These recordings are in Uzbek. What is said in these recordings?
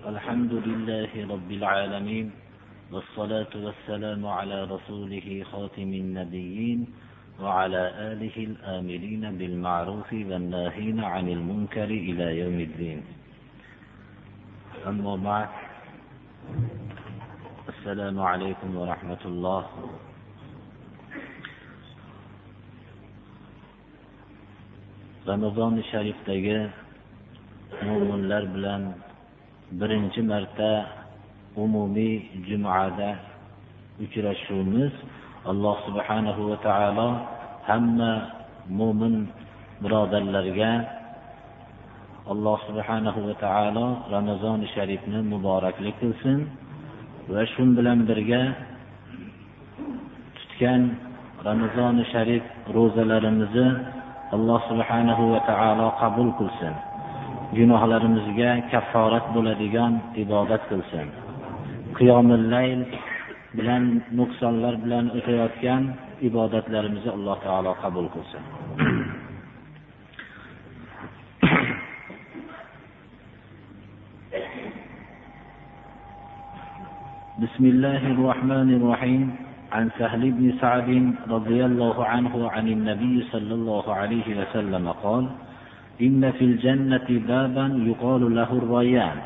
الحمد لله رب العالمين والصلاة والسلام على رسوله خاتم النبيين وعلى آله الآمرين بالمعروف والناهين عن المنكر إلى يوم الدين. أما بعد السلام عليكم ورحمة الله. ramazoni sharifdagi mo'minlar bilan birinchi marta umumiy jumada uchrashuvimiz alloh subhanahu va taolo hamma mo'min birodarlarga alloh subhanahu va taolo ramazoni sharifni muboraklik qilsin va shu bilan birga tutgan ramazoni sharif ro'zalarimizni alloh subhanahu va taolo qabul qilsin. gunohlarimizga kafforat bo'ladigan ibodat qilsin qiyomillayl bilan nuqsonlar bilan o'tayotgan ibodatlarimizni alloh taolo qabul qilsin بسم الله الرحمن الرحيم عن سهل بن سعد رضي الله عنه عن النبي صلى الله عليه وسلم قال إن في الجنة بابا يقال له الريان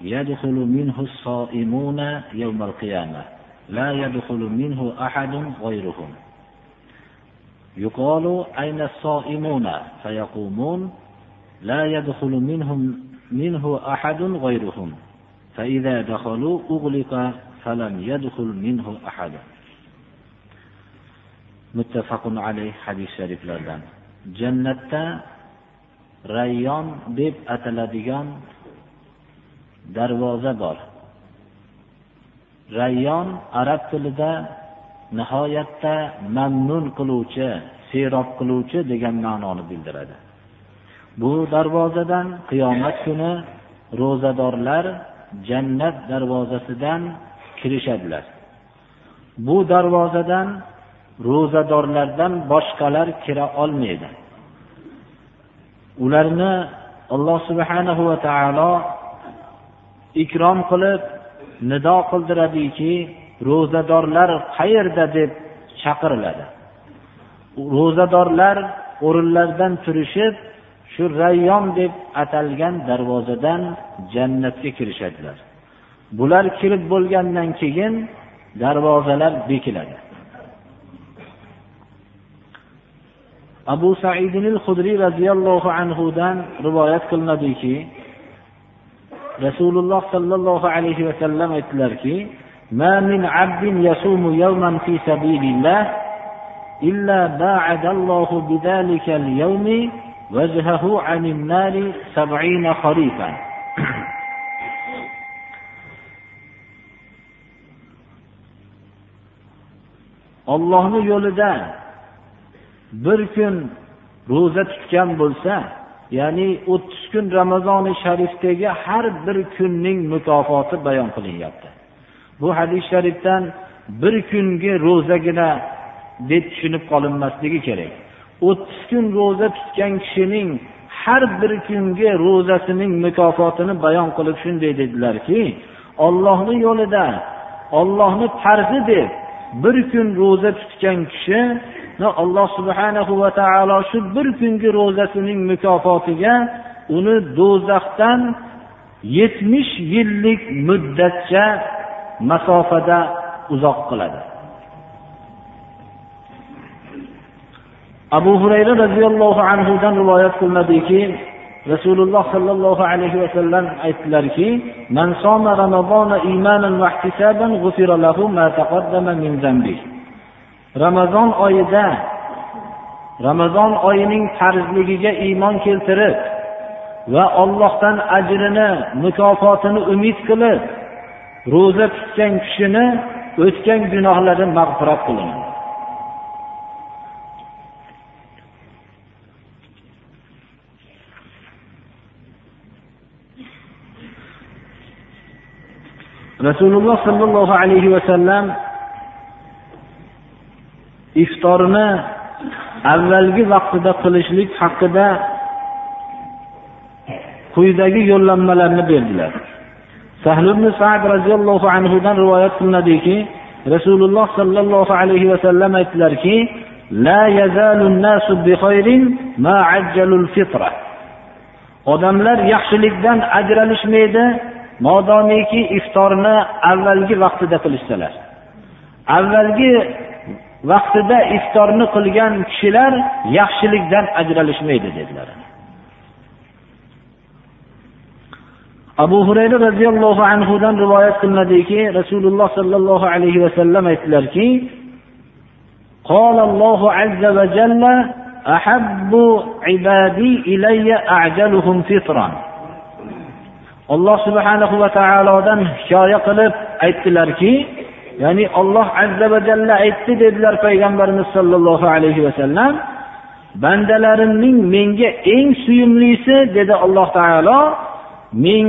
يدخل منه الصائمون يوم القيامة لا يدخل منه أحد غيرهم. يقال أين الصائمون؟ فيقومون لا يدخل منهم منه أحد غيرهم فإذا دخلوا أغلق فلم يدخل منه أحد. متفق عليه حديث شريف لردن جنة rayyon deb ataladigan darvoza bor. Rayyon arab tilida nihoyatda mamnun qiluvchi serob qiluvchi degan ma'noni bildiradi. Bu darvozadan qiyomat kuni ro'zadorlar jannat darvozasidan kirishadilar. Bu darvozadan ro'zadorlardan boshqalar kira olmaydi. Ularni alloh subhanahu va taolo ikrom qilib nido qildiradiki ro'zadorlar qayerda deb chaqiriladi. Ro'zadorlar o'rinlaridan turishib shu rayyon deb atalgan darvozadan jannatga kirishadilar. Bular kirib bo'lgandan keyin darvozalar bekiladi. Abu saidil hudriy roziyallohu anhudan rivoyat qilinadiki rasululloh sollallohu alayhi vasallam aytdilarki ما من عبد يصوم يوما في سبيل الله إلا باعد الله بذلك اليوم وجهه عن النار سبعين خريفا ollohni yo'lida bir kun ro'za tutgan bo'lsa ya'ni o'ttiz kun ramazoni sharifdagi har bir kunning mukofoti bayon qilinyapti. Bu hadis sharifdan bir kungi ro'zagina deb tushunib qolinmasligi kerak. O'ttiz kun ro'za tutgan kishining har bir kungi ro'zasining mukofotini bayon qilib shunday dedilarki ollohni yo'lida ollohni farzi deb bir kun ro'za tutgan kishi alloh subhanahu va taolo shu bir kungi ro'zasining mukofotiga uni do'zaxdan yetmish yillik muddatcha masofada uzoq qiladi. Abu hurayra roziyallohu anhudan rivoyat qilinadiki rasululloh sollallohu alayhi vasallam aytdilarki man soma ramazona imanan va ihtisaban ghufira lahu ma taqaddama min zambihi ramazon oyida ramazon oyining farzligiga iymon keltirib va ollohdan ajrini mukofotini umid qilib ro'za tutgan kishini o'tgan gunohlari mag'firat qilinadi rasululloh sollallohu alayhi vasallam iftorni avvalgi vaqtida qilishlik haqida quyidagi yo'llanmalarni berdilar. Sahl ibn sad roziyallohu anhudan rivoyat qilinadiki rasululloh sollallohu alayhi vasallam aytdilarki odamlar yaxshilikdan ajralishmaydi modomiki iftorni avvalgi vaqtida qilishsalar. Avvalgi vaqtida iftorni qilgan kishilar yaxshilikdan ajralishmaydi dedilar abu hurayra roziyallohu anhudan rivoyat qilinadiki rasululloh sollallohu alayhi vasallam aytdilarki قال الله عز وجل أحب عبادي إلي أعجلهم فطرا alloh subhanahu va taolodan hikoya qilib aytdilarki ya'ni olloh azza va jalla aytdi dedilar payg'ambarimiz sollallohu alayhi vasallam bandalarimning menga eng suyumlisi dedi alloh taolo men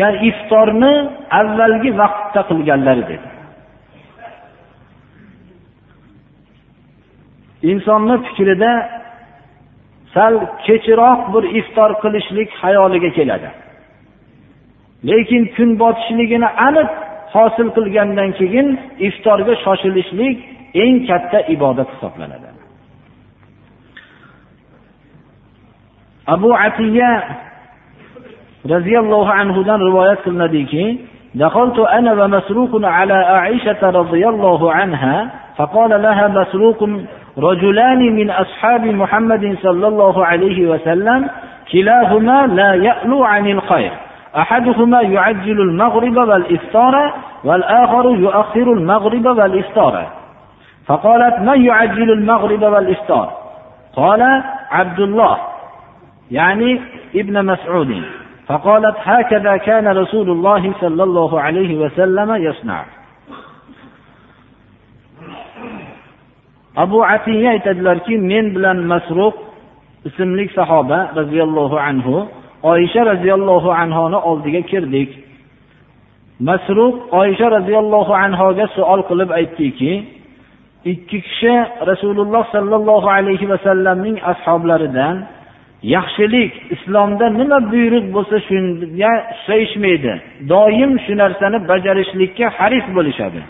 ya'ni iftorni avvalgi vaqtda qilganlari dedi. Insonni fikrida sal kechroq bir iftor qilishlik xayoliga keladi. Lekin kun botishligini aniq hosil qilgandan keyin iftorga shoshilishlik eng katta ibodat hisoblanadi abu atiya roziyallohu anhudan rivoyat qilinadiki دخلت أنا ومسروق على عائشة رضي الله عنها فقال لها مسروق رجلان من أصحاب محمد صلى الله عليه وسلم كلاهما لا يألو عن الخير أحدهما يعجل المغرب والإفطار والآخر يؤخر المغرب والإفطار. فقالت من يعجل المغرب والإفطار؟ قال عبد الله يعني ابن مسعود. فقالت هكذا كان رسول الله صلى الله عليه وسلم يصنع. abu atiya aytadilarki men bilan masruq ismli sahoba roziyallohu anhu oysha roziyallohu anhoni oldiga kirdik. Masruq oysha roziyallohu anhoga savol qilib aytdiki ikki kishi rasululloh sollallohu alayhi vasallamning ashoblaridan yaxshilik islomda nima buyruq bo'lsa shunga susayishmaydi doim shu narsani bajarishlikka haris bo'lishadi.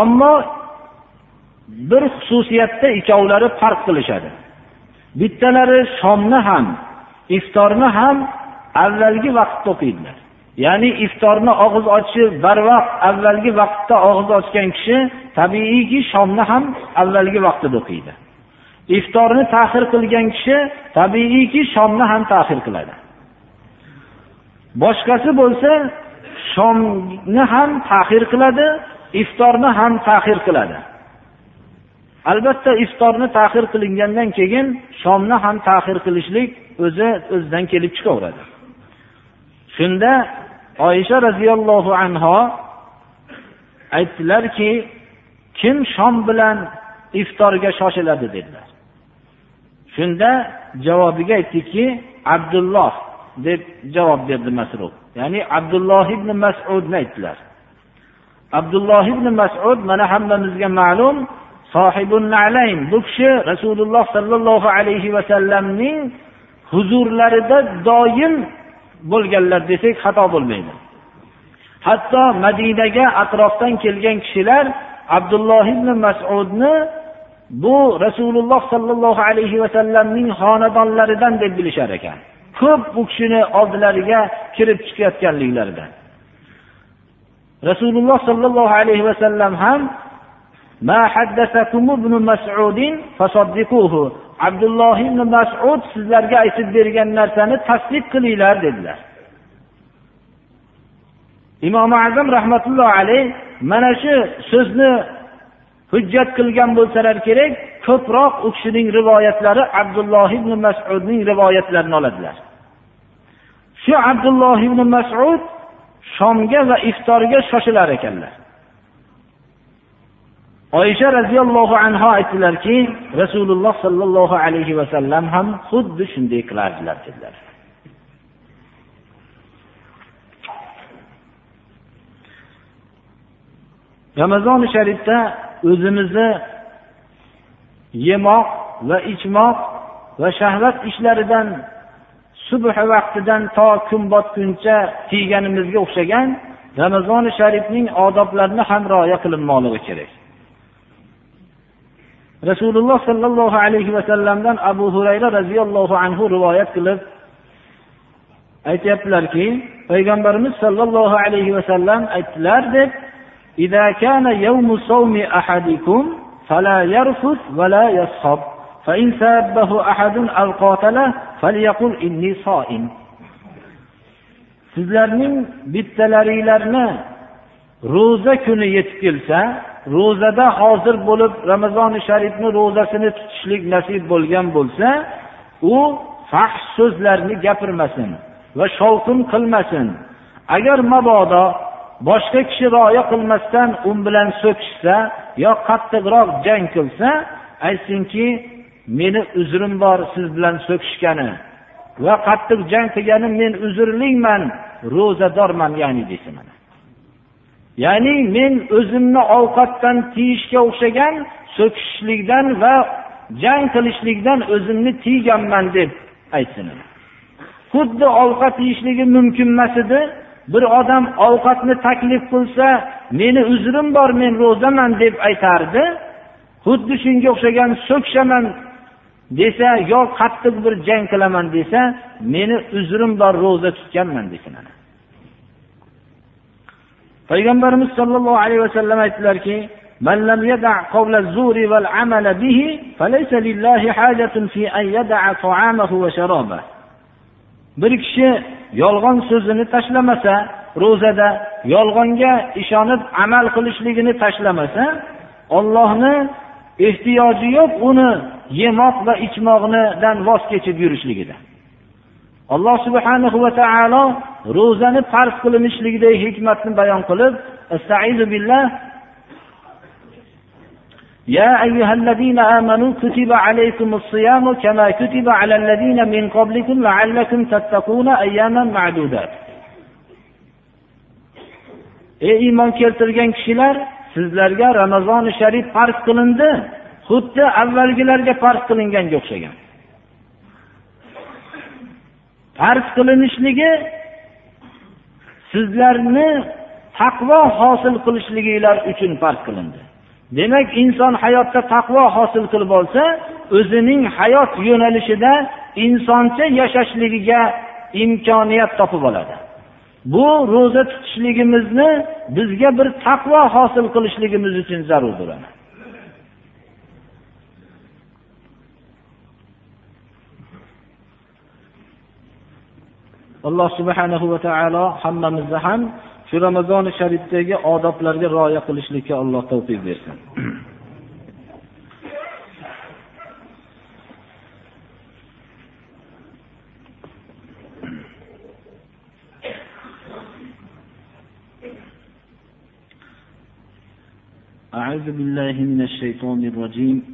Ammo bir xususiyatda ikkovlari farq qilishadi. Bittalari shomni ham iftorni ham avvalgi vaqtda o'qiydilar. Ya'ni iftorni og'iz ochishi barvaqt avvalgi vaqtda og'iz ochgan kishi tabiiyki shomni ham avvalgi vaqtida o'qiydi. Iftorni tahir qilgan kishi tabiiyki shomni ham tahir qiladi. Boshqasi bo'lsa shomni ham tahir qiladi iftorni ham tahir qiladi. Albatta iftorni tahir qilingandan keyin shomni ham tahir qilishlik o'zi o'zidan kelib chiqaveradi. Shunda oysha roziyallohu anho aytdilarki kim shom bilan iftorga shoshiladi dedilar. Shunda javobiga aytdiki abdulloh deb javob berdi masrud ya'ni abdulloh ibn masudni aytdilar. Abdulloh ibn masud mana hammamizga ma'lum bu kishi rasululloh sollallohu alayhi vasallamning huzurlarida doim bo'lganlar desak xato bo'lmaydi. Hatto madinaga atrofdan kelgan kishilar abdulloh ibn masudni bu rasululloh sollallohu alayhi vasallamning xonadonlaridan deb bilishar ekan. Ko'p bu kishini oldilariga kirib chiqayotganliklaridan. Rasululloh sollallohu alayhi vasallam ham abdulloh ibn masud sizlarga aytib bergan narsani tasdiq qilinglar dedilar. Imom azam rahmatulloh alayh mana shu so'zni hujjat qilgan bo'lsalar kerak ko'proq u kishining rivoyatlari abdulloh ibn masudning rivoyatlarini oladilar. Shu abdulloh ibn masud shomga va iftorga shoshilar ekanlar. Oysha roziyallohu anhu aytdilarki rasululloh sollallohu alayhi vasallam ham xuddi shunday qilardilar dedilar. Ramazoni sharifda o'zimizni yemoq va ichmoq va shahvat ishlaridan subh vaqtidan to kun botguncha tiyganimizga o'xshagan ramazoni sharifning odoblarini ham rioya qilinmoqligi kerak. rasululloh sollallohu alayhi vasallamdan abu hurayra roziyallohu anhu rivoyat qilib aytyaptilarki payg'ambarimiz sollallohu alayhi vasallam aytdilar deb إذا كان يوم صوم أحدكم فلا يرفث ولا يصخب فإن سابه أحد أو قاتله فليقل إني صائم sizlarning bittalaringlarni ro'za kuni yetib kelsa ro'zada hozir bo'lib ramazoni sharifni ro'zasini tutishlik nasib bo'lgan bo'lsa u fahsh so'zlarni gapirmasin va shovqin qilmasin. Agar mabodo boshqa kishi rioya qilmasdan u bilan so'kishsa yo qattiqroq jang qilsa aytsinki meni uzrim bor siz bilan so'kishgani va qattiq jang qilganim men uzrliman ro'zadorman ya'ni desin ya'ni men o'zimni ovqatdan tiyishga o'xshagan so'kishlikdan va jang qilishlikdan o'zimni tiyganman deb aytsin. Xuddi ovqat yeyishligi mumkin emas edi. Bir odam ovqatni taklif qilsa meni uzrim bor men ro'zaman deb aytardi. Xuddi shunga o'xshagan so'kishaman desa yo qattiq bir jang qilaman desa meni uzrim bor ro'za tutganman desin payg'ambarimiz sollallohu alayhi vasallam aytdilarki من لم يدع قول الزور والعمل به فليس لله حاجة في أن يدع طعامه وشرابه bir kishi yolg'on so'zini tashlamasa ro'zada yolg'onga ishonib amal qilishligini tashlamasa ollohni ehtiyoji yo'q uni yemoq va ichmoqnidan voz kechib yurishligida alloh subhanahu va taolo ro'zani farz qilinishligidagi hikmatni bayon qilib billah يا أيها الذين آمنوا كتب عليكم الصيام كما كتب على الذين من قبلكم لعلكم تتقون أياما معدودات ey iymon keltirgan kishilar sizlarga ramazoni sharif farz qilindi xuddi avvalgilarga farz qilinganga o'xshagan Farz qilinishligi sizlarni taqvo hosil qilishliginglar uchun farz qilindi. Demak inson hayotda taqvo hosil qilib olsa o'zining hayot yo'nalishida insoncha yashashligiga imkoniyat topib oladi. Bu ro'za tutishligimizni bizga bir taqvo hosil qilishligimiz uchun zarurdir alloh subhanahu va taolo hammamizni ham shu ramazoni sharifdagi odoblarga rioya qilishlikka alloh tavfiq bersin أعوذ بالله من الشيطان الرجيم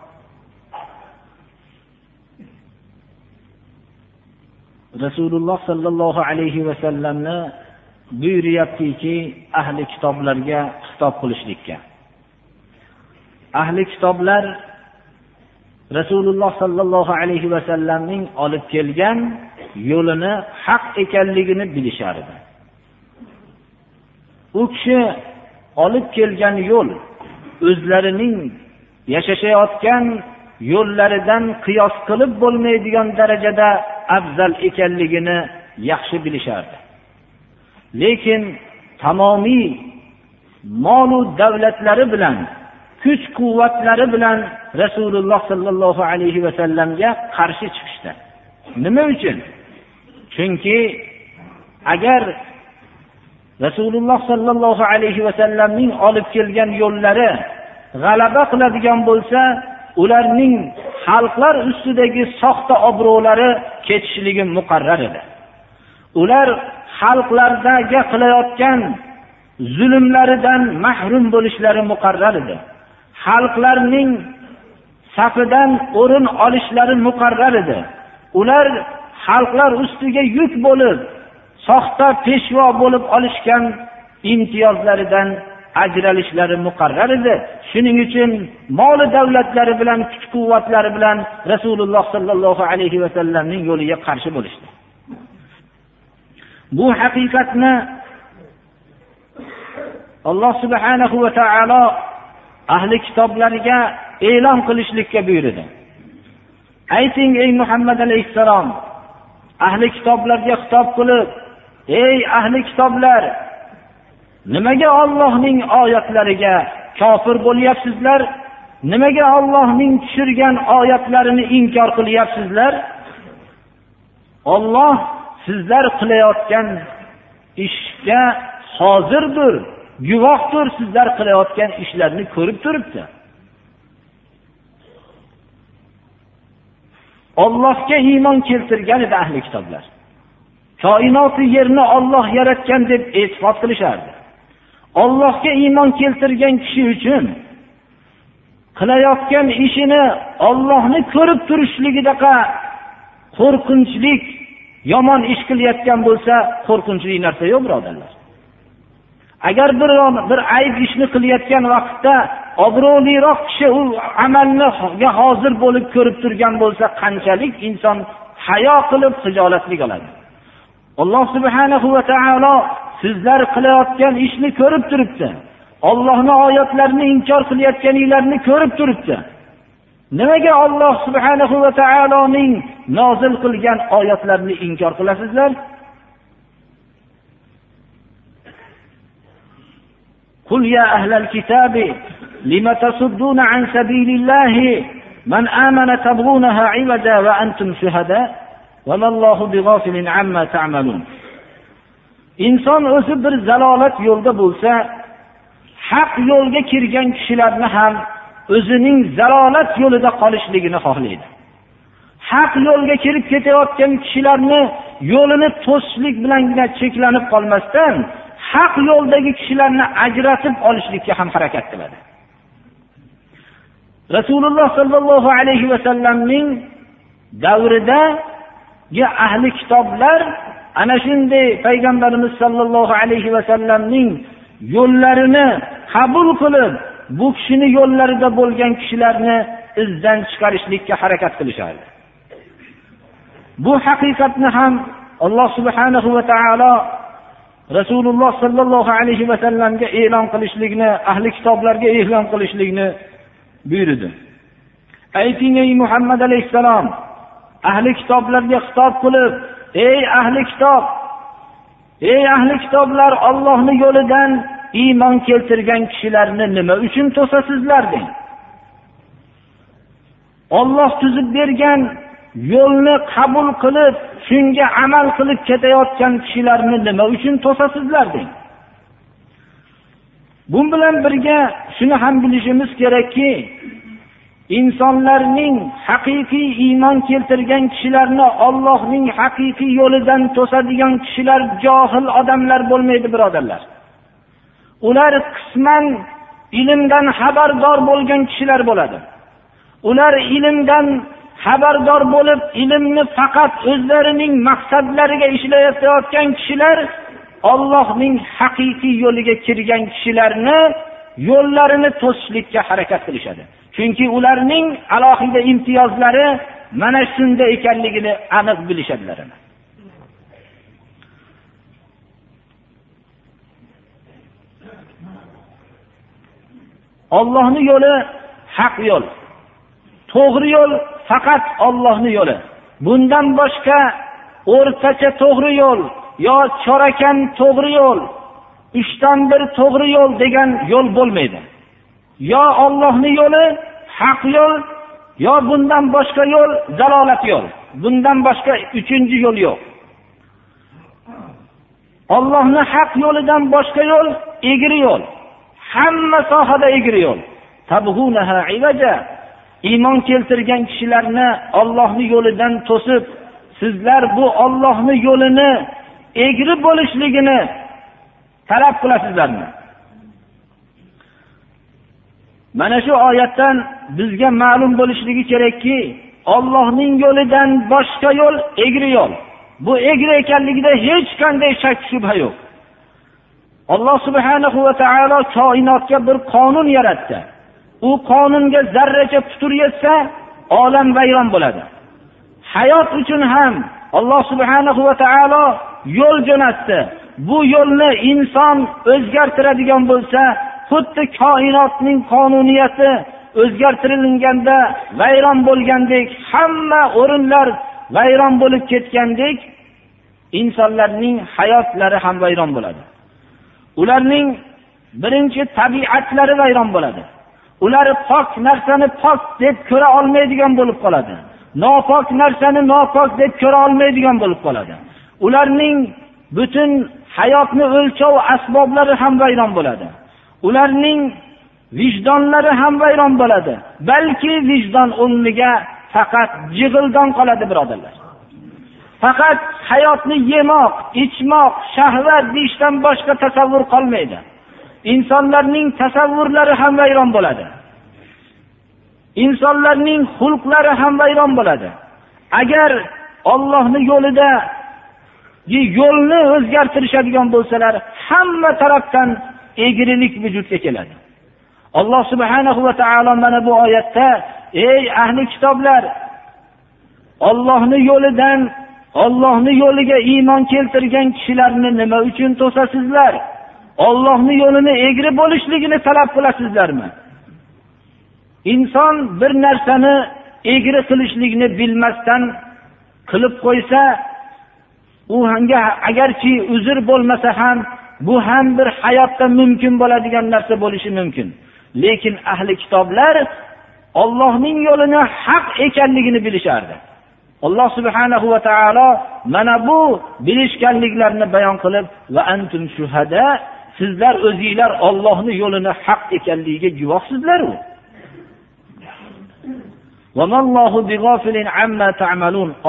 rasululloh sollallohu alayhi vasallamni buyuryaptiki ahli kitoblarga xitob qilishlikka. Ahli kitoblar rasululloh sollallohu alayhi vasallamning olib kelgan yo'lini haq ekanligini bilishar edi. U kishi olib kelgan yo'l o'zlarining yashashayotgan yo'llaridan qiyos qilib bo'lmaydigan darajada afzal ekanligini yaxshi bilishardi. Lekin tamomiy molu davlatlari bilan kuch quvvatlari bilan rasululloh sollallohu alayhi vasallamga qarshi chiqishdi. Nima uchun? Chunki agar rasululloh sollallohu alayhi vasallamning olib kelgan yo'llari g'alaba qiladigan bo'lsa ularning xalqlar ustidagi soxta obro'lari ketishligi muqarrar edi. Ular xalqlardagi qilayotgan zulmlaridan mahrum bo'lishlari muqarrar edi. Xalqlarning safidan o'rin olishlari muqarrar edi. Ular xalqlar ustiga yuk bo'lib soxta peshvo bo'lib olishgan imtiyozlaridan ajralishlari muqarrar edi. Shuning uchun moli davlatlari bilan kuch quvvatlari bilan rasululloh sollallohu alayhi vasallamning yo'liga qarshi bo'lishdi. Bu haqiqatni alloh subhanahu va taolo ahli kitoblarga e'lon qilishlikka buyurdi. Ayting ey muhammad alayhissalom ahli kitoblarga xitob qilib ey ahli kitoblar nimaga ollohning oyatlariga kofir bo'lyapsizlar? Nimaga ollohning tushirgan oyatlarini inkor qilyapsizlar? Olloh sizlar qilayotgan ishga hozirdir guvohdir sizlar qilayotgan ishlarni ko'rib turibdi. Ollohga iymon keltirgan edi ahli kitoblar. Koinoti yerni olloh yaratgan deb e'tiqod qilishardi. Ollohga iymon keltirgan kishi uchun qilayotgan ishini ollohni ko'rib turishligidaqa qo'rqinchlik yomon ish qilayotgan bo'lsa qo'rqinchli narsa yo'q birodarlar. Agar bir bir ayb ishni qilayotgan vaqtda obro'liroq kishi u amalniga hozir bo'lib ko'rib turgan bo'lsa qanchalik inson hayo qilib hijolatlik oladi? Alloh subhanahu va taolo sizlar qilayotgan ishni ko'rib turibdi ollohni oyatlarini inkor qilayotganinglarni ko'rib turibdi nimaga olloh subhanahu va taoloning nozil qilgan oyatlarini inkor qilasizlar قل يا أهل الكتاب لم تصدون عن سبيل الله من آمن تبغونها عوجا وأنتم شهداء وما الله بغافل عما تعملون inson o'zi bir zalolat yo'lda bo'lsa haq yo'lga kirgan kishilarni ham o'zining zalolat yo'lida qolishligini xohlaydi. Haq yo'lga kirib ketayotgan kishilarni yo'lini to'sishlik bilangina cheklanib qolmasdan haq yo'ldagi kishilarni ajratib olishlikka ham harakat qiladi. Rasululloh sollallohu alayhi vasallamning davridagi ahli kitoblar ana shunday payg'ambarimiz sollallohu alayhi vasallamning yo'llarini qabul qilib bu kishini yo'llarida bo'lgan kishilarni izdan chiqarishlikka harakat qilishardi. Bu haqiqatni ham alloh subhanahu va taolo rasululloh sollallohu alayhi vasallamga e'lon qilishlikni ahli kitoblarga e'lon qilishlikni buyurdi. Ayting ey muhammad alayhissalom ahli kitoblarga xitob qilib ey ahli kitob ey ahli kitoblar ollohni yo'lidan iymon keltirgan kishilarni nima uchun to'sasizlar deng? Olloh tuzib bergan yo'lni qabul qilib shunga amal qilib ketayotgan kishilarni nima uchun to'sasizlar deng? Bu bilan birga shuni ham bilishimiz kerakki insonlarning haqiqiy iymon keltirgan kishilarni ollohning haqiqiy yo'lidan to'sadigan kishilar johil odamlar bo'lmaydi birodarlar. Ular qisman ilmdan xabardor bo'lgan kishilar bo'ladi. Ular ilmdan xabardor bo'lib ilmni faqat o'zlarining maqsadlariga ishlatayotgan kishilar ollohning haqiqiy yo'liga kirgan kishilarni yo'llarini to'sishlikka harakat qilishadi. Chunki ularning alohida imtiyozlari mana shunda ekanligini aniq bilishadilar. Ollohni yo'li haq yo'l. To'g'ri yo'l faqat ollohni yo'li. Bundan boshqa o'rtacha to'g'ri yo'l yo chorakan to'g'ri yo'l uchdan bir to'g'ri yo'l degan yo'l bo'lmaydi. Yo ollohni yo'li haq yo'l yo bundan boshqa yo'l zalolat yo'l. Bundan boshqa uchinchi yo'l yo'q. Ollohni haq yo'lidan boshqa yo'l egri yo'l. Hamma sohada egri yo'l. Iymon keltirgan kishilarni ollohni yo'lidan to'sib sizlar bu ollohni yo'lini egri bo'lishligini talab qilasizlarmi? Mana shu oyatdan bizga ma'lum bo'lishligi kerakki ollohning yo'lidan boshqa yo'l egri yo'l. Bu egri ekanligida hech qanday shak shubha yo'q. Alloh subhanahu va taolo koinotga bir qonun yaratdi. U qonunga zarracha putur yetsa olam vayron bo'ladi. Hayot uchun ham alloh subhanahu va taolo yo'l jo'natdi. Bu yo'lni inson o'zgartiradigan bo'lsa xuddi koinotning qonuniyati o'zgartirilganda vayron bo'lgandek hamma o'rinlar vayron bo'lib ketgandek insonlarning hayotlari ham vayron bo'ladi. Ularning birinchi tabiatlari vayron bo'ladi. Ular pok narsani pok deb ko'ra olmaydigan bo'lib qoladi. Nopok narsani nopok deb ko'ra olmaydigan bo'lib qoladi. Ularning butun hayotni o'lchov asboblari ham vayron bo'ladi. Ularning vijdonlari ham vayron bo'ladi balki vijdon o'rniga faqat jig'ildon qoladi birodarlar. Faqat hayotni yemoq ichmoq shahvat deyishdan boshqa tasavvur qolmaydi. Insonlarning tasavvurlari ham vayron bo'ladi. Insonlarning xulqlari ham vayron bo'ladi. Agar ollohni yo'lida yo'lni o'zgartirishadigan bo'lsalar hamma tarafdan egrilik vujudga keladi. Alloh subhanahu va taolo mana bu oyatda ey ahli kitoblar ollohni yo'lidan ollohni yo'liga iymon keltirgan kishilarni nima uchun to'sasizlar? Ollohni yo'lini egri bo'lishligini talab qilasizlarmi? Inson bir narsani egri qilishlikni bilmasdan qilib qo'ysa u agarki uzr bo'lmasa ham bu ham bir hayotda mumkin bo'ladigan narsa bo'lishi mumkin. Lekin ahli kitoblar ollohning yo'lini haq ekanligini bilishardi. Alloh subhanahu va taolo mana bu bilishganliklarini bayon qilib va antum shuhada sizlar o'zinglar ollohni yo'lini haq ekanligiga guvohsizlaru.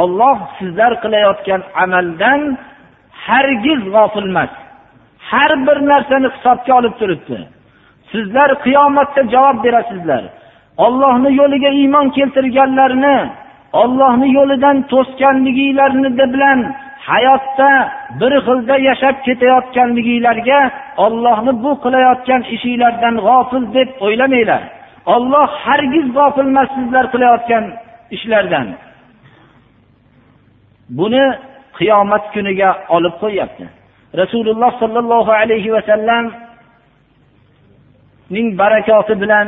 Olloh sizlar qilayotgan amaldan hargiz g'ofil emas. Har bir narsani hisobga olib turibdi. Sizlar qiyomatda javob berasizlar. Ollohni yo'liga iymon keltirganlarni ollohni yo'lidan to'sganliginglarni bilan hayotda bir xilda yashab ketayotganliginglarga ollohni bu qilayotgan ishinglardan g'ofil deb o'ylamanglar. Olloh hargiz g'ofil emas sizlar qilayotgan ishlardan. Buni qiyomat kuniga olib qo'yyapti rasululloh sollallohu alayhi vasallamning barakoti bilan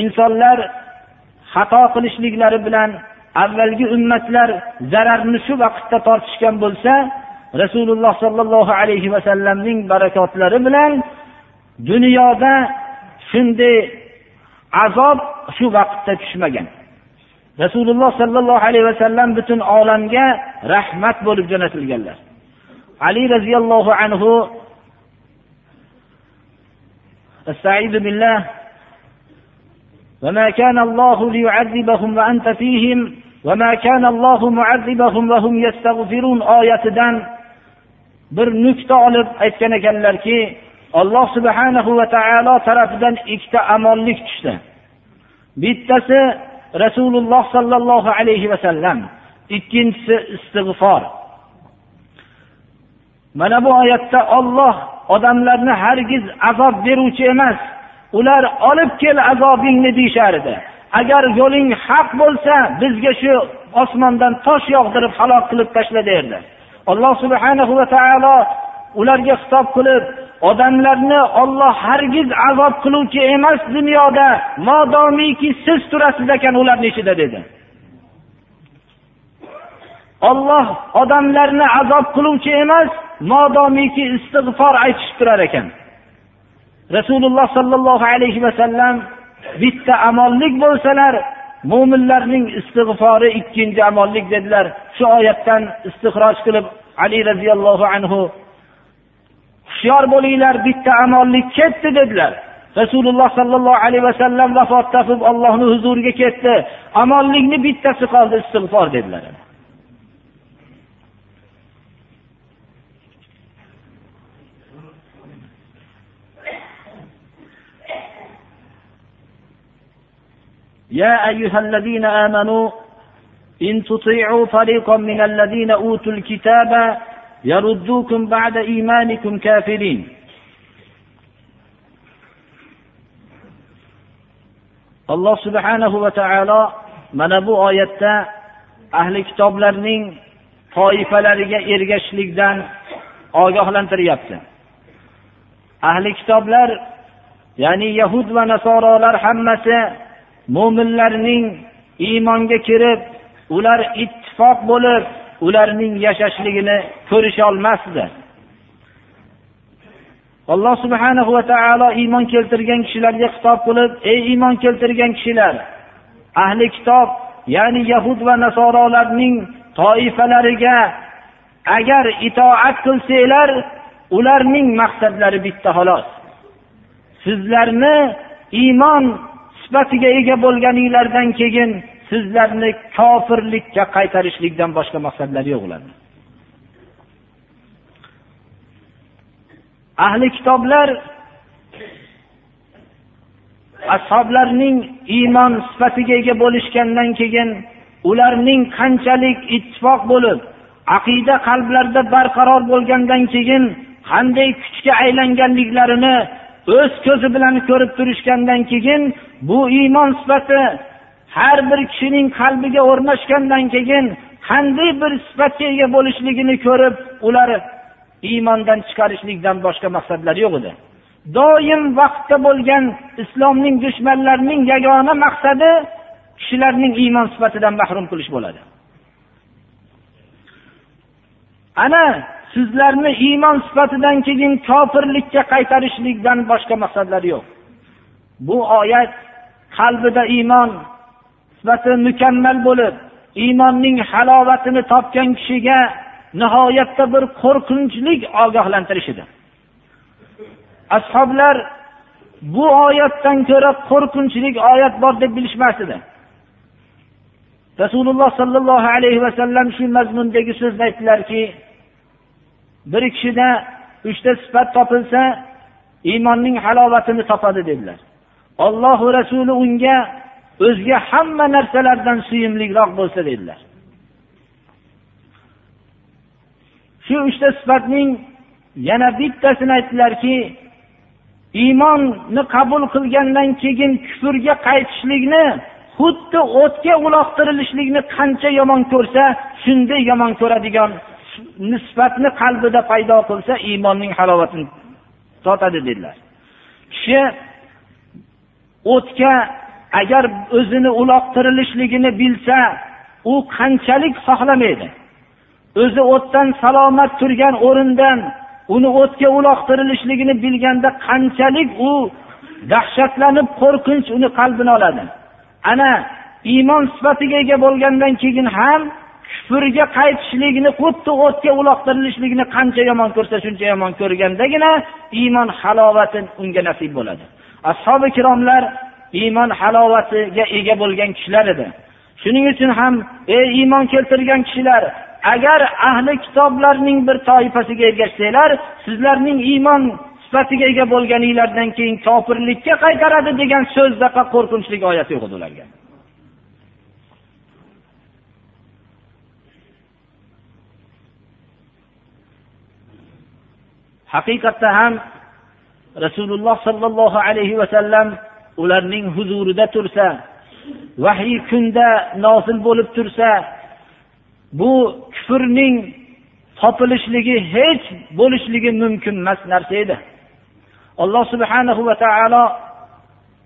insonlar xato qilishliklari bilan avvalgi ummatlar zararni shu vaqtda tortishgan bo'lsa rasululloh sollallohu alayhi vasallamning barakotlari bilan dunyoda shunday azob shu vaqtda tushmagan. Rasululloh sollallohu alayhi vasallam butun olamga rahmat bo'lib jo'natilganlar. ali roziyallohu anhu استعيذ بالله وما كان الله ليعذبهم وأنت فيهم وما كان الله معذبهم وهم يستغفرون oyatidan bir nuqta olib aytgan ekanlarki alloh subhanahu va taolo tarafidan ikkita amonlik tushdi bittasi rasululloh sollallohu alayhi vasallam ikkinchisi istig'for mana bu oyatda olloh odamlarni hargiz azob beruvchi emas ular olib kel azobingni deyishar edi. Agar yo'ling haq bo'lsa bizga shu osmondan tosh yog'dirib halok qilib tashla derdi. Alloh subhanahu va taolo ularga xitob qilib odamlarni olloh hargiz azob qiluvchi emas dunyoda modomiki siz turasiz ekan ularni ichida dedi. Olloh odamlarni azob qiluvchi emas modomiki istig'for aytishib turar ekan. Rasululloh sollallohu alayhi vasallam bitta amonlik bo'lsalar mo'minlarning istig'fori ikkinchi amonlik dedilar. Shu oyatdan istihroj qilib ali roziyallohu anhu hushyor bo'linglar bitta amonlik ketdi dedilar. Rasululloh sollallohu alayhi vasallam vafot topib ollohni huzuriga ketdi. Amonlikni bittasi qoldi istig'for dedilar. يا أيها الذين آمنوا إن تطيعوا فريقا من الذين أوتوا الكتاب يردوكم بعد إيمانكم كافرين alloh subhanahu va taolo mana bu oyatda ahli kitoblarning toifalariga ergashishlikdan ogohlantiryapti ahli kitoblar ya'ni yahud va nasorolar hammasi mo'minlarning iymonga kirib ular ittifoq bo'lib ularning yashashligini ko'risholmasdi alloh subhanahu va taolo iymon keltirgan kishilarga xitob qilib ey iymon keltirgan kishilar ahli kitob ya'ni yahud va nasorolarning toifalariga agar itoat qilsanglar ularning maqsadlari bitta xolos. Sizlarni iymon sifatiga ega bo'lganinglardan keyin sizlarni kofirlikka qaytarishlikdan boshqa maqsadlari yo'q ularni ahli kitoblar ashoblarning iymon sifatiga ega bo'lishgandan keyin ularning qanchalik ittifoq bo'lib aqida qalblarida barqaror bo'lgandan keyin qanday kuchga aylanganliklarini o'z ko'zi bilan ko'rib turishgandan keyin bu iymon sifati har bir kishining qalbiga o'rnashgandan keyin qanday bir sifatga ega bo'lishligini ko'rib ular iymondan chiqarishlikdan boshqa maqsadlari yo'q edi. Doim vaqtda bo'lgan islomning dushmanlarining yagona maqsadi kishilarning iymon sifatidan mahrum qilish bo'ladi. Ana sizlarni iymon sifatidan keyin kofirlikka qaytarishlikdan boshqa maqsadlari yo'q. Bu oyat qalbida iymon sifati mukammal bo'lib iymonning halovatini topgan kishiga nihoyatda bir qo'rqinchlik ogohlantirish edi ashoblar bu oyatdan ko'ra qo'rqinchlik oyat bor deb bilishmas edi rasululloh sollallohu alayhi vasallam shu mazmundagi so'zni aytdilarki bir kishida uchta sifat topilsa iymonning halovatini topadi dedilar. Ollohu rasuli unga o'zga hamma narsalardan suyimliroq bo'lsa dedilar. Shu uchta sifatning yana bittasini aytdilarki iymonni qabul qilgandan keyin kufrga qaytishlikni xuddi o'tga uloqtirilishlikni qancha yomon ko'rsa shunday yomon ko'radigan nisbatni qalbida paydo qilsa iymonning halovatini totadi dedilar. Kishi o'tga agar o'zini uloqtirilishligini bilsa u qanchalik xohlamaydi? O'zi o'tdan salomat turgan o'rindan uni o'tga uloqtirilishligini bilganda qanchalik u dahshatlanib qo'rqinch uni qalbini oladi? Ana iymon sifatiga ega bo'lgandan keyin ham kufrga qaytishlikni xuddi o'tga uloqtirilishligini qancha yomon ko'rsa shuncha yomon ko'rgandagina iymon halovati unga nasib bo'ladi. Ashobi ikromlar iymon halovatiga ega bo'lgan kishilar edi. Shuning uchun ham ey iymon keltirgan kishilar agar ahli kitoblarning bir toifasiga ergashsanglar sizlarning iymon sifatiga ega bo'lganinglardan keyin kofirlikka qaytaradi degan so'zdaqa qo'rqinchli oyat yo'q edi ularga. Haqiqatda ham rasululloh sollallohu alayhi vasallam ularning huzurida tursa vahiy kunda nozil bo'lib tursa bu kufrning topilishligi hech bo'lishligi mumkin emas narsa edi alloh subhanahu va taolo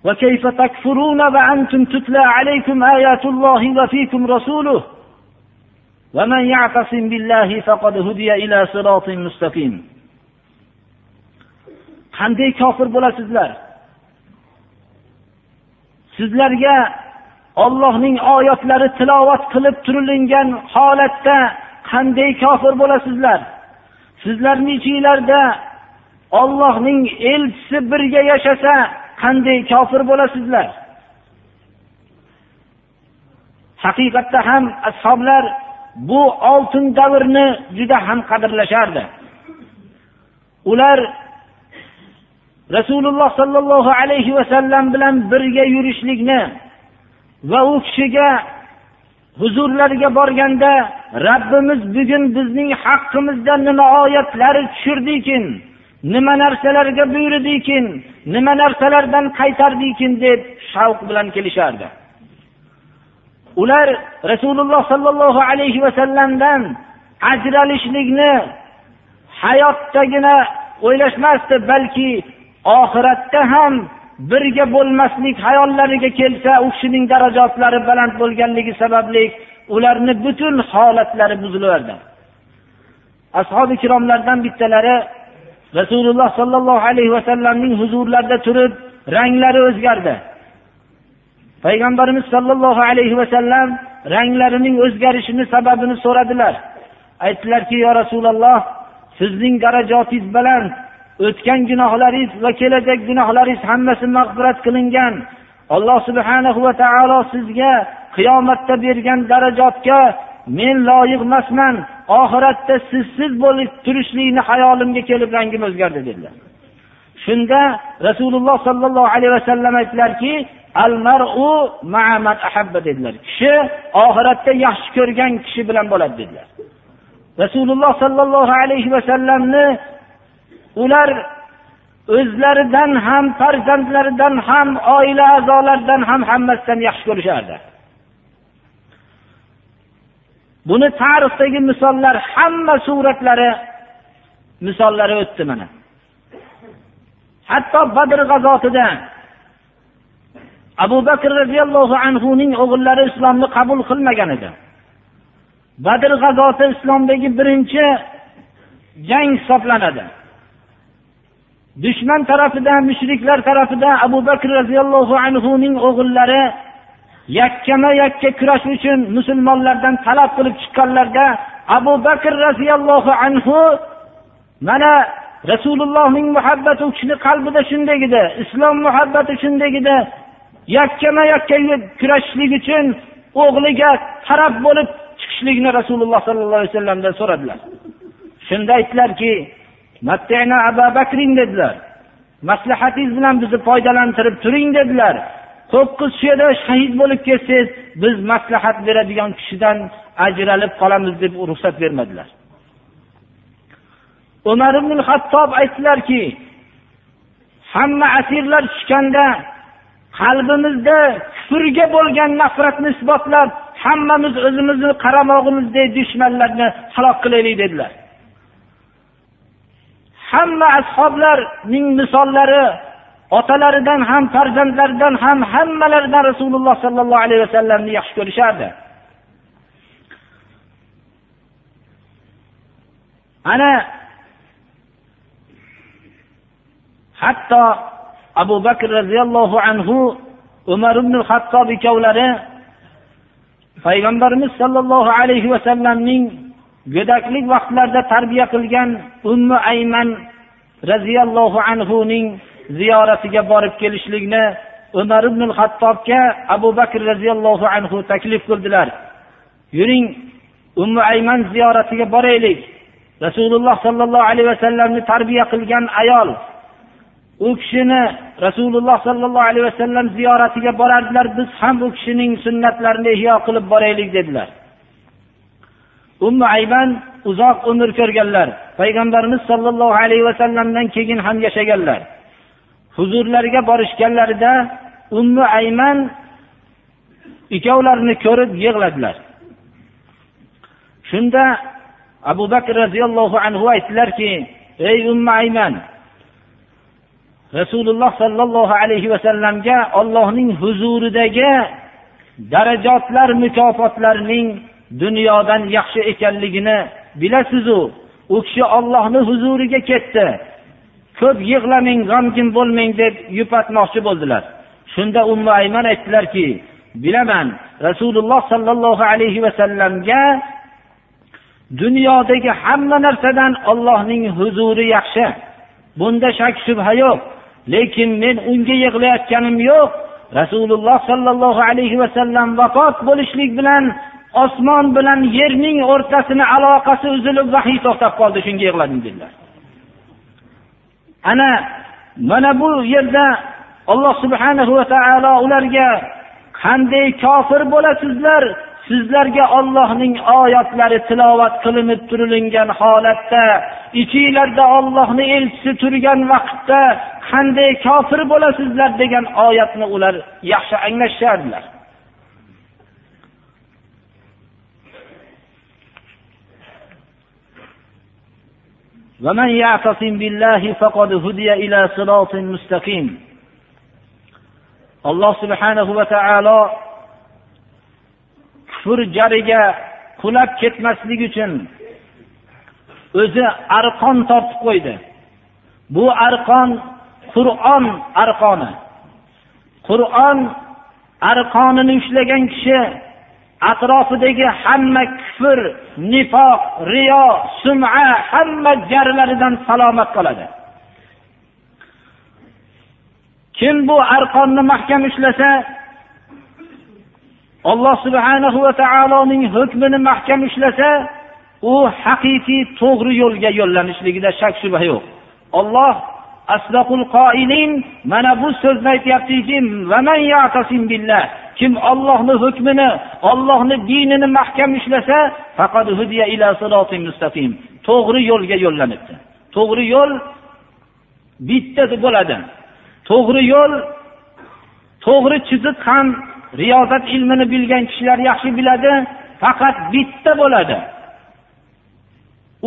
وكيف تكفرون وأنتم تتلى عليكم آيات الله وفيكم رسوله ومن يعتصم بالله فقد هدي إلى صراط مستقيم qanday kofir bo'lasizlar? Sizlarga ollohning oyatlari tilovat qilib turilingan holatda qanday kofir bo'lasizlar? Sizlarni ichinglarda ollohning elchisi birga yashasa qanday kofir bo'lasizlar? Haqiqatda ham ashoblar bu oltin davrni juda ham qadrlashardi. Ular rasululloh sollallohu alayhi vasallam bilan birga yurishlikni va u kishiga huzurlariga borganda Rabbimiz bugun bizning haqqimizda nima oyatlar tushirdikin, nima narsalarga buyurdikin, nima narsalardan qaytardikin deb shavq bilan kelishardi. Ular Rasululloh sallallohu alayhi va sallamdan ajralishlikni hayotdagina o'ylashmasdi, balki oxiratda ham birga bo'lmaslik hayollariga kelsa, u kishining darajotlari baland bo'lganligi sababli ularni butun holatlari buzilardi. Ashobi ikromlardan bittalari Rasululloh sallallohu alayhi va sallamning huzurlarida turib, ranglari o'zgardi. Payg'ambarimiz sallallohu alayhi va sallam ranglarining o'zgarishini sababini so'radilar. Aytdilarki, "Ya Rasululloh, sizning darajotingiz baland, o'tgan gunohlaringiz va kelajak gunohlaringiz hammasi mag'firat qilingan. Alloh subhanahu va taolo sizga qiyomatda bergan darajotga men loyiq emasman. Oxiratda sizsiz bo'lib turishlikni hayolimga kelib rangim o'zgardi dedilar. Shunda Rasululloh sollallohu alayhi vasallam aytdilarki, al-mar'u ma'a man ahabba dedilar. Kishi oxiratda yaxshi ko'rgan kishi bilan bo'ladi dedilar. Rasululloh sollallohu alayhi vasallamni ular o'zlaridan ham farzandlaridan ham oila a'zolaridan ham hammasidan yaxshi ko'rishardi. Buni tarixdagi misollar hamma suratlari misollari o'tdi mana. Hatto badr g'azotida abu bakr roziyallohu anhuning o'g'illari islomni qabul qilmagan edi. Badr g'azoti islomdagi birinchi jang hisoblanadi. Dushman tarafidan mushriklar tarafidan abu bakr roziyallohu anhuning o'g'illari yakkama yakka kurash uchun musulmonlardan talab qilib chiqqanlarda abu bakr roziyallohu anhu mana rasulullohning muhabbati u kishini qalbida shunday edi islom muhabbati shunday edi. Yakkama yakka kurashishlik uchun o'g'liga taraf bo'lib chiqishlikni rasululloh sollallohu alayhi vasallamdan so'radilar. Shunda aytdilarki dedilar. Maslahatingiz bilan bizni foydalantirib turing dedilar. To'qqiz shu yerda shahid bo'lib ketsangiz biz maslahat beradigan kishidan ajralib qolamiz deb ruxsat bermadilar. Umar ibn hattob aytdilarki hamma asirlar tushganda qalbimizda kufrga bo'lgan nafratni isbotlab hammamiz o'zimizni qaramog'imizdagi dushmanlarni halok qilaylik dedilar. Hamma ashoblarning misollari otalaridan ham farzandlaridan ham hammalaridan rasululloh sollallohu alayhi vasallamni yaxshi ko'rishardi. Ana hatto abu bakr roziyallohu anhu umar ibn hattob ikkovlari payg'ambarimiz sollallohu alayhi vasallamning go'daklik vaqtlarida tarbiya qilgan ummu ayman roziyallohu anhuning ziyoratiga borib kelishlikni umar ibn hattobga abu bakr roziyallohu anhu taklif qildilar. Yuring ummu ayman ziyoratiga boraylik. Rasululloh sollallohu alayhi vasallamni tarbiya qilgan ayol u kishini rasululloh sollallohu alayhi vasallam ziyoratiga borardilar biz ham u kishining sunnatlarini ihyo qilib boraylik dedilar. Ummu ayban uzoq umr ko'rganlar. Payg'ambarimiz sollallohu alayhi vasallamdan keyin ham yashaganlar. Huzurlariga borishganlarida ummu ayman ikkovlarini ko'rib yig'ladilar. Shunda abu bakr roziyallohu anhu aytdilarki ey ummu ayman rasululloh sollallohu alayhi vasallamga ollohning huzuridagi darajotlar mukofotlarining dunyodan yaxshi ekanligini bilasizu. U kishi ollohni huzuriga ketdi. Ko'p yig'lamang g'amgin bo'lmang deb yupatmoqchi bo'ldilar. Shunda ummu ayman aytdilarki bilaman rasululloh sollallohu alayhi vasallamga dunyodagi hamma narsadan ollohning huzuri yaxshi. Bunda shak shubha yo'q. Lekin men unga yig'layotganim yo'q. Rasululloh sollallohu alayhi vasallam vafot bo'lishlik bilan osmon bilan yerning o'rtasini aloqasi uzilib vahiy to'xtab qoldi shunga yig'ladim dedilar. Ana mana bu yerda alloh subhanahu va taolo ularga qanday kofir bo'lasizlar? Sizlarga Allohning oyatlari tilovat qilinib turilingan holatda ichinglarda Allohning elchisi turgan vaqtda qanday kofir bo'lasizlar? degan oyatni ular yaxshi anglashardilar ومن يعتصم بالله فقد هدي إلى صراط مستقيم alloh subhanahu va taolo kufr jariga qulab ketmaslik uchun o'zi arqon tortib qo'ydi bu arqon qur'on arqoni qur'on arqonini ushlagan kishi atrofidagi hamma kufr nifoq riyo suma hamma jarlaridan salomat qoladi. Kim bu arqonni mahkam ushlasa alloh subhanahu va taoloning hukmini mahkam ushlasa u haqiqiy to'g'ri yo'lga yo'llanishligida shak shubha yo'q. Olloh asdaqul qoilin mana bu so'zni aytyaptiki kim ollohni hukmini ollohni dinini mahkam ushlasa to'g'ri yo'lga yo'llanibdi. To'g'ri yo'l bitta bo'ladi. To'g'ri yo'l to'g'ri chiziq ham riyozat ilmini bilgan kishilar yaxshi biladi faqat bitta bo'ladi.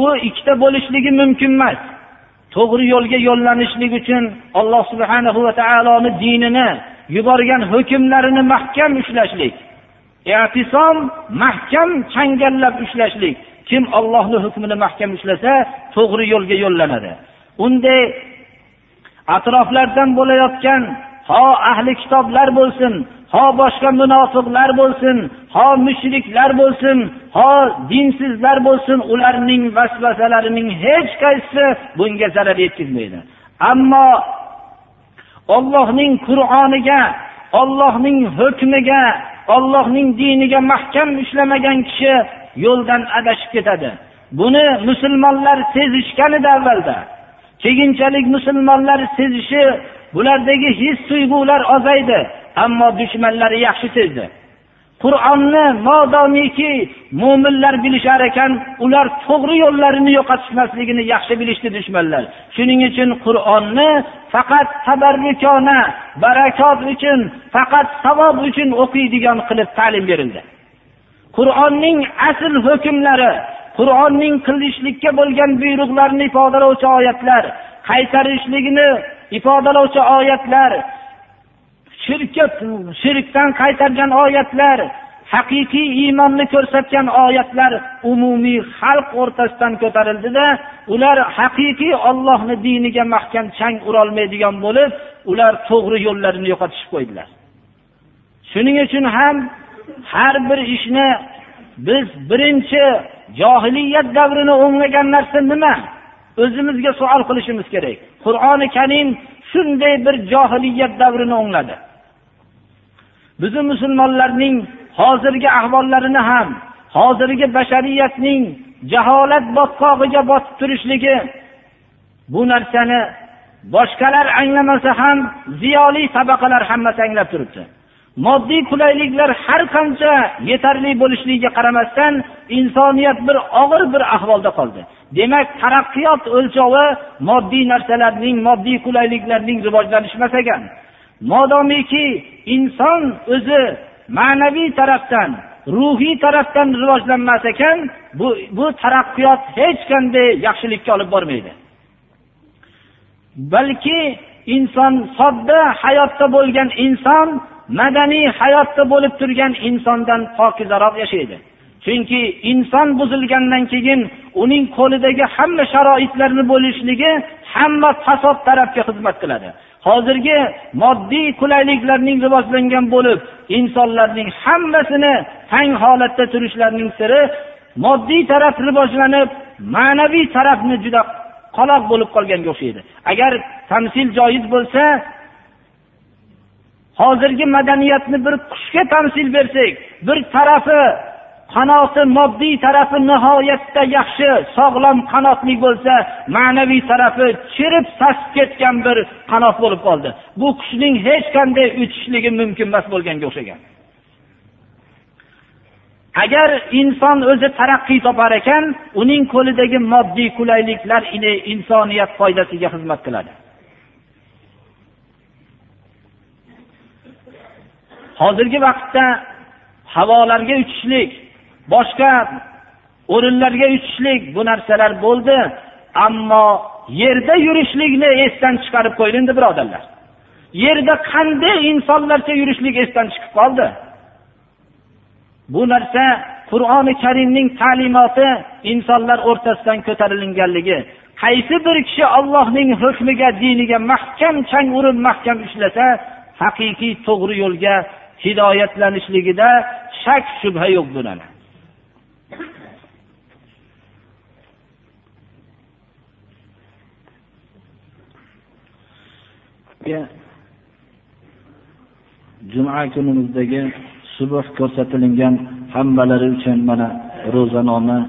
U ikkita bo'lishligi mumkin emas. To'g'ri yo'lga yo'llanishlik uchun alloh subhanahu va taoloni dinini yuborgan hukmlarini mahkam ushlashlik. E'tisom mahkam changallab ushlashlik. Kim ollohni hukmini mahkam ushlasa to'g'ri yo'lga yo'llanadi. Unday atroflardan bo'layotgan ho ahli kitoblar bo'lsin ho boshqa munofiqlar bo'lsin ho mushriklar bo'lsin ho dinsizlar bo'lsin ularning vasvasalarining hech qaysisi bunga zarar yetkazmaydi. Ammo ollohning qur'oniga ollohning hukmiga ollohning diniga mahkam ushlamagan kishi yo'ldan adashib ketadi. Buni musulmonlar sezishgan edi avvalda keyinchalik musulmonlar sezishi bulardagi his tuyg'ular ozaydi ammo dushmanlari yaxshi sezdi. Qur'onni modomiki mo'minlar bilishar ekan ular to'g'ri yo'llarini yo'qotishmasligini yaxshi bilishdi dushmanlar. Shuning uchun qur'onni faqat tabarrukona barakot uchun faqat savob uchun o'qiydigan qilib ta'lim berildi. Qur'onning asl hukmlari qur'onning qilishlikka bo'lgan buyruqlarni ifodalovchi oyatlar qaytarishligini ifodalovchi oyatlar shirkka shirkdan qaytargan oyatlar haqiqiy iymonni ko'rsatgan oyatlar umumiy xalq o'rtasidan ko'tarildida ular haqiqiy ollohni diniga mahkam chang urolmaydigan bo'lib ular to'g'ri yo'llarini yo'qotishib qo'ydilar. Shuning uchun ham har bir ishni biz birinchi johiliyat davrini o'nglagan narsa nima? O'zimizga savol qilishimiz kerak. Qur'oni karim shunday bir johiliyat davrini o'ngladi. Bizni musulmonlarning hozirgi ahvollarini ham hozirgi bashariyatning jaholat botqog'iga botib turishligi bu narsani boshqalar anglamasa ham ziyoli tabaqalar hammasi anglab turibdi. Moddiy qulayliklar har qancha yetarli bo'lishligiga qaramasdan insoniyat bir og'ir bir ahvolda qoldi. Demak taraqqiyot o'lchovi moddiy narsalarning moddiy qulayliklarning rivojlanishi emas ekan modomiki inson o'zi ma'naviy tarafdan ruhiy tarafdan rivojlanmas ekan bu bu taraqqiyot hech qanday yaxshilikka olib bormaydi. Balki inson sodda hayotda bo'lgan inson madaniy hayotda bo'lib turgan insondan pokizaroq yashaydi. Chunki inson buzilgandan keyin uning qo'lidagi hamma sharoitlarni bo'lishligi hamma fasod tarafga xizmat qiladi. Hozirgi moddiy qulayliklarning rivojlangan bo'lib insonlarning hammasini tang holatda turishlarining siri moddiy taraf rivojlanib ma'naviy tarafni juda qoloq bo'lib qolganga o'xshaydi. Agar tamsil joiz bo'lsa hozirgi madaniyatni bir qushga tamsil bersak bir tarafi qanoti moddiy tarafi nihoyatda yaxshi sog'lom qanotli bo'lsa ma'naviy tarafi chirib sasib ketgan bir qanot bo'lib qoldi. Bu qushning hech qanday uchishligi mumkin emas bo'lganga o'xshagan. Agar inson o'zi taraqqiy topar ekan uning qo'lidagi moddiy qulayliklar insoniyat foydasiga xizmat qiladi. Hozirgi vaqtda havolarga uchishlik boshqa o'rinlarga uchishlik bu narsalar bo'ldi ammo yerda yurishlikni esdan chiqarib qo'yilindi birodarlar. Yerda qanday insonlarcha yurishlik esdan chiqib qoldi? Bu narsa qur'oni karimning ta'limoti insonlar o'rtasidan ko'tarilinganligi qaysi bir kishi ollohning hukmiga diniga mahkam chang urib mahkam ushlasa haqiqiy to'g'ri yo'lga hidoyatlanishligida shak shubha yo'q bularni juma kunimizdagi subh ko'rsatilingan hammalari uchun mana ro'zanoma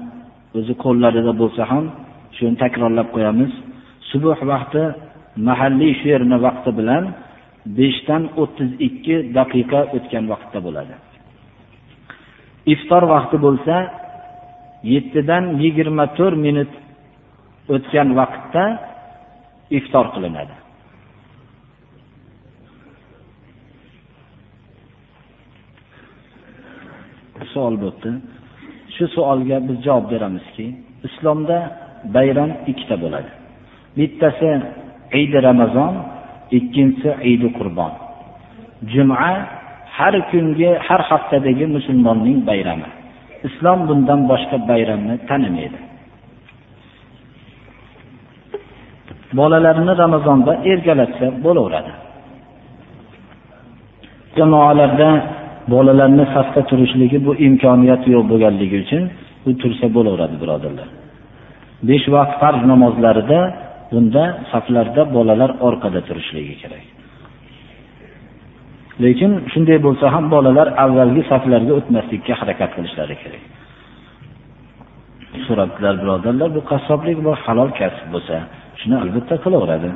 o'zi qo'llarida bo'lsa ham shuni takrorlab qo'yamiz. Subh vaqti mahalliy shu yerni vaqti bilan beshdan o'ttiz ikki daqiqa o'tgan vaqtda bo'ladi. Iftor vaqti bo'lsa yettidan yigirma to'rt minut o'tgan vaqtda iftor qilinadi. Savol bo'libdi. Shu savolga biz javob beramizki islomda bayram ikkita bo'ladi. Bittasi idi ramazon ikkinchisi idi qurbon juma har kungi har haftadagi musulmonning bayrami. Islom bundan boshqa bayramni tanimaydi. Bolalarni ramazonda erkalatsa bo'laveradi. Jamoalarda bolalarni safda turishligi bu imkoniyat yo'q bo'lganligi uchun u tursa bo'laveradi birodarlar. Besh vaqt farz namozlarida bunda saflarda bolalar orqada turishligi kerak. Lekin shunday bo'lsa ham bolalar avvalgi saflarga o'tmaslikka harakat qilishlari kerak. So'rabdilar birodarlar bu qassoblik bu halol kasb bo'lsa shuni albatta qilaveradi.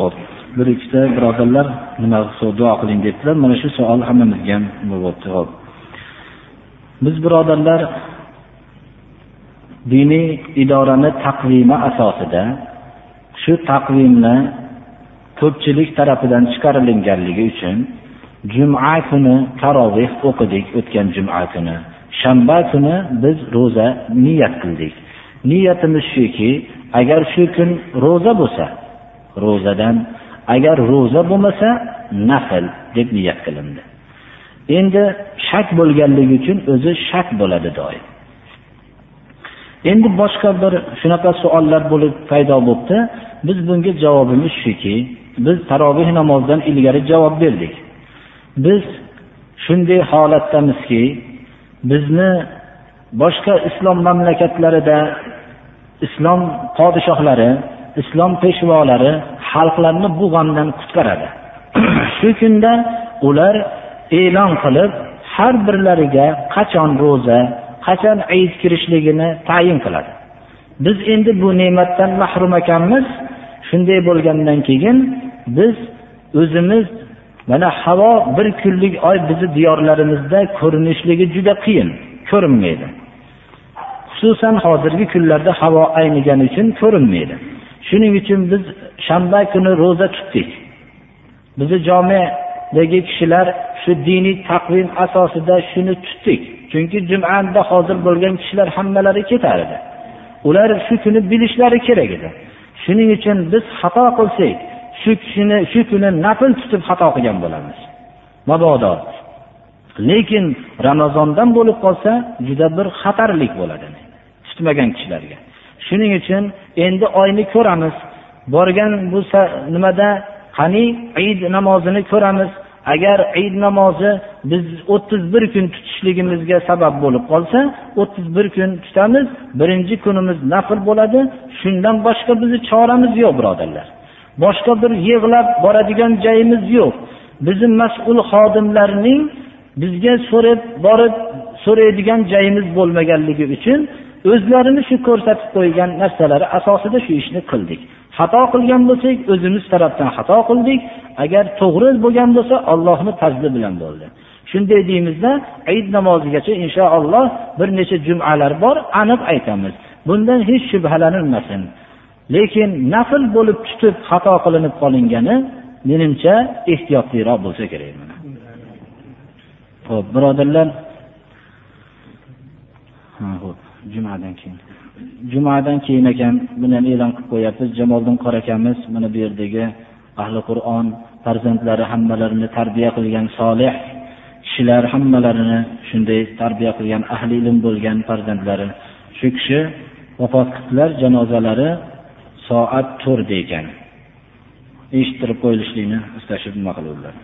Hop. Bir ikkita birodarlar nima duo qiling debdilar mana shu savol hammamizga ham bo'lyapti hop biz birodarlar diniy idorani taqvimi asosida shu taqvimni ko'pchilik tarafidan chiqarilinganligi uchun juma kuni taroveh o'qidik o'tgan juma kuni. Shanba kuni biz ro'za niyat qildik. Niyatimiz shuki agar shu kun ro'za bo'lsa ro'zadan agar ro'za bo'lmasa nafl deb niyat qilindi. Endi shak bo'lganligi uchun o'zi shak bo'ladi doim. Endi boshqa bir shunaqa savollar bo'lib paydo bo'libdi. Biz bunga javobimiz shuki biz taroveh namozidan ilgari javob berdik. Biz shunday holatdamizki bizni boshqa islom mamlakatlarida islom podshohlari islom peshvolari xalqlarni bu g'amdan qutqaradi. Shu kunda ular e'lon qilib har birlariga qachon ro'za qachon ayit kirishligini tayin qiladi. Biz endi bu ne'matdan mahrum ekanmiz. Shunday bo'lgandan keyin biz o'zimiz mana havo bir kunlik oy bizni diyorlarimizda ko'rinishligi juda qiyin ko'rinmaydi. Xususan hozirgi kunlarda havo aynigani uchun ko'rinmaydi. Shuning uchun biz shanba kuni ro'za tutdik. Bizni jomedagi kishilar shu diniy taqvim asosida shuni tutdik. Chunki jumanda hozir bo'lgan kishilar hammalari ketar edi. Ular shu kuni bilishlari kerak edi. Shuning uchun biz xato qilsak shu kishini shu kuni nafl tutib xato qilgan bo'lamiz. Mabodo lekin ramazondan bo'lib qolsa juda bir xatarlik bo'ladi. Tutmagan kishilarga. Shuning uchun endi oyni ko'ramiz. Borgan bu nimada? Qani? Id namozini ko'ramiz. Agar id namozi biz o'ttiz bir kun tutishligimizga sabab bo'lib qolsa o'ttiz bir kun tutamiz. Birinchi kunimiz nafl bo'ladi. Shundan boshqa bizni choramiz yo'q birodarlar. Boshqa bir yig'lab boradigan joyimiz yo'q. Bizni mas'ul xodimlarning bizga so'rab borib so'raydigan joyimiz bo'lmaganligi uchun o'zlarini shu ko'rsatib qo'ygan narsalari asosida shu ishni qildik xato qilgan bo'lsak o'zimiz tarafdan xato qildik agar to'g'ri bo'lgan bo'lsa allohni fazli bilan bo'ldi shunday deymizda Eid namozigacha inshaalloh bir necha jumalar bor, aniq aytamiz. Bundan hech shubhalanilmasin. Lekin nafl bo'lib tutib xato qilinib qolingani menimcha ehtiyotliroq bo'lsa kerak mana. Xo'p, birodarlar, ha, jumadan keyin. Jumadan keyin ekan buni e'lon qilib qo'yapmiz. Jamoliddin qora akamiz mana bu yerdagi ahli Qur'on farzandlari hammalarini tarbiya qilgan solih kishilar hammalarini shunday tarbiya qilgan ahli ilm bo'lgan farzandlari shu kishi vafot qildilar janozalari soat to'rtda ekan eshittirib qo'yilishlikni istashib nima qiluvdilar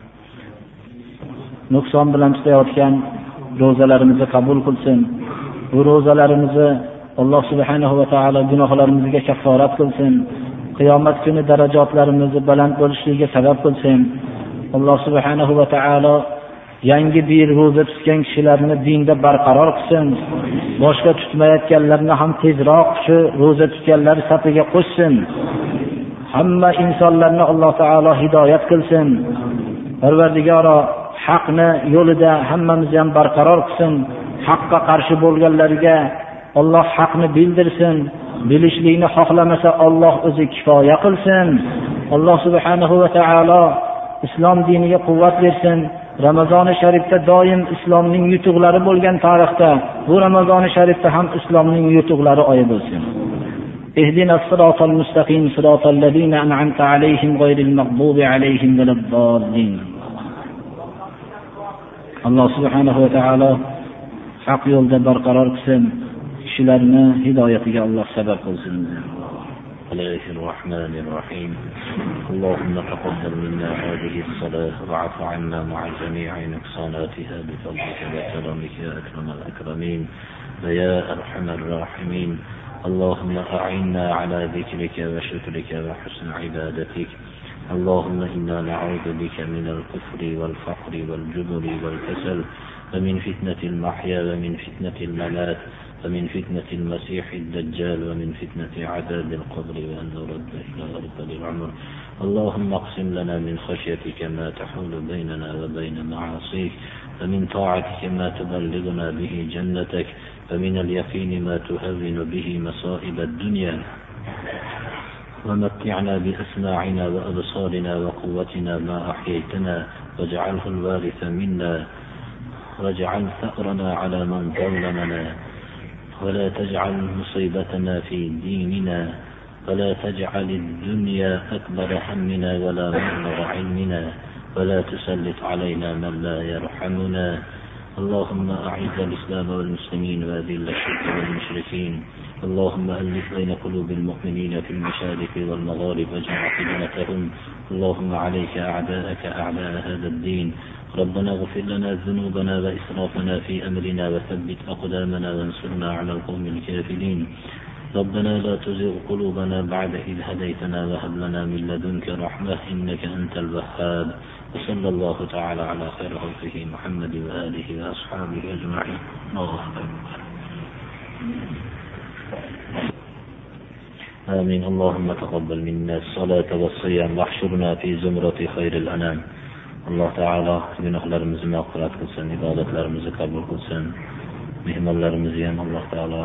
nuqson bilan tutayotgan ro'zalarimizni qabul qilsin bu ro'zalarimizni alloh subhanahu va taolo gunohlarimizga kafforat qilsin. Qiyomat kuni darajotlarimizni baland bo'lishligiga sabab qilsin. Alloh subhanahu va taolo yangi bir ro'za tutgan kishilarni dinda barqaror qilsin. Boshqa tutmayotganlarni ham tezroq shu ro'za tutganlar safiga qo'shsin. Hamma insonlarni alloh taolo hidoyat qilsin. Parvardigoro haqni yo'lida hammamizni ham barqaror qilsin. haqqa qarshi bo'lganlarga Alloh haqni bildirsin bilishlikni xohlamasa Alloh o'zi kifoya qilsin alloh subhanahu va taolo islom diniga quvvat bersin ramazoni sharifda doim islomning yutuqlari bo'lgan tarixda bu ramazoni sharifda ham islomning yutuqlari oyi bo'lsin اهدنا الصراط المستقيم صراط الذين أنعمت عليهم غير المغضوب عليهم ولا الضالين alloh subhanahu va taolo haq yo'lda barqaror qilsin kishilarni hidoyatiga alloh sabab qilsin. الله الرحمن الرحيم اللهم تقبل منا هذه الصلاة واعف عنا مع جميع نقصاناتها بفضلك وكرمك يا أكرم الأكرمين ويا أرحم الراحمين اللهم أعنا على ذكرك وشكرك وحسن عبادتك اللهم إنا نعوذ بك من الكفر والفقر والجبر والكسل ومن فتنة المحيا ومن فتنة الممات ومن فتنة المسيح الدجال ومن فتنة عذاب القبر وأن نرد إلى أرض العمر. اللهم اقسم لنا من خشيتك ما تحول بيننا وبين معاصيك ومن طاعتك ما تبلغنا به جنتك ومن اليقين ما تهون به مصائب الدنيا. ومتعنا بأسماعنا وأبصارنا وقوتنا ما أحييتنا واجعله الوارث منا. واجعل ثأرنا على من ظلمنا. ولا تجعل مصيبتنا في ديننا ولا تجعل الدنيا أكبر همنا ولا مبلغ علمنا ولا تسلط علينا من لا يرحمنا. اللهم أعز الإسلام والمسلمين وأذل الشرك والمشركين. اللهم ألف بين قلوب المؤمنين في المشارق والمغارب واجمع فتنتهم اللهم عليك أعداءك أعداء هذا الدين. ربنا اغفر لنا ذنوبنا وإسرافنا في أمرنا وثبت أقدامنا وانصرنا على القوم الكافرين. ربنا لا تزغ قلوبنا بعد إذ هديتنا وهب لنا من لدنك رحمة إنك أنت الوهاب. وصلى الله تعالى على خير خلقه محمد وآله وأصحابه أجمعين. الله آمين. اللهم تقبل منا الصلاة والصيام واحشرنا في زمرة خير الأنام. Alloh taolo gunohlarimizni mag'firat qilsin ibodatlarimizni qabul qilsin. Mehmonlarimizni ham alloh taolo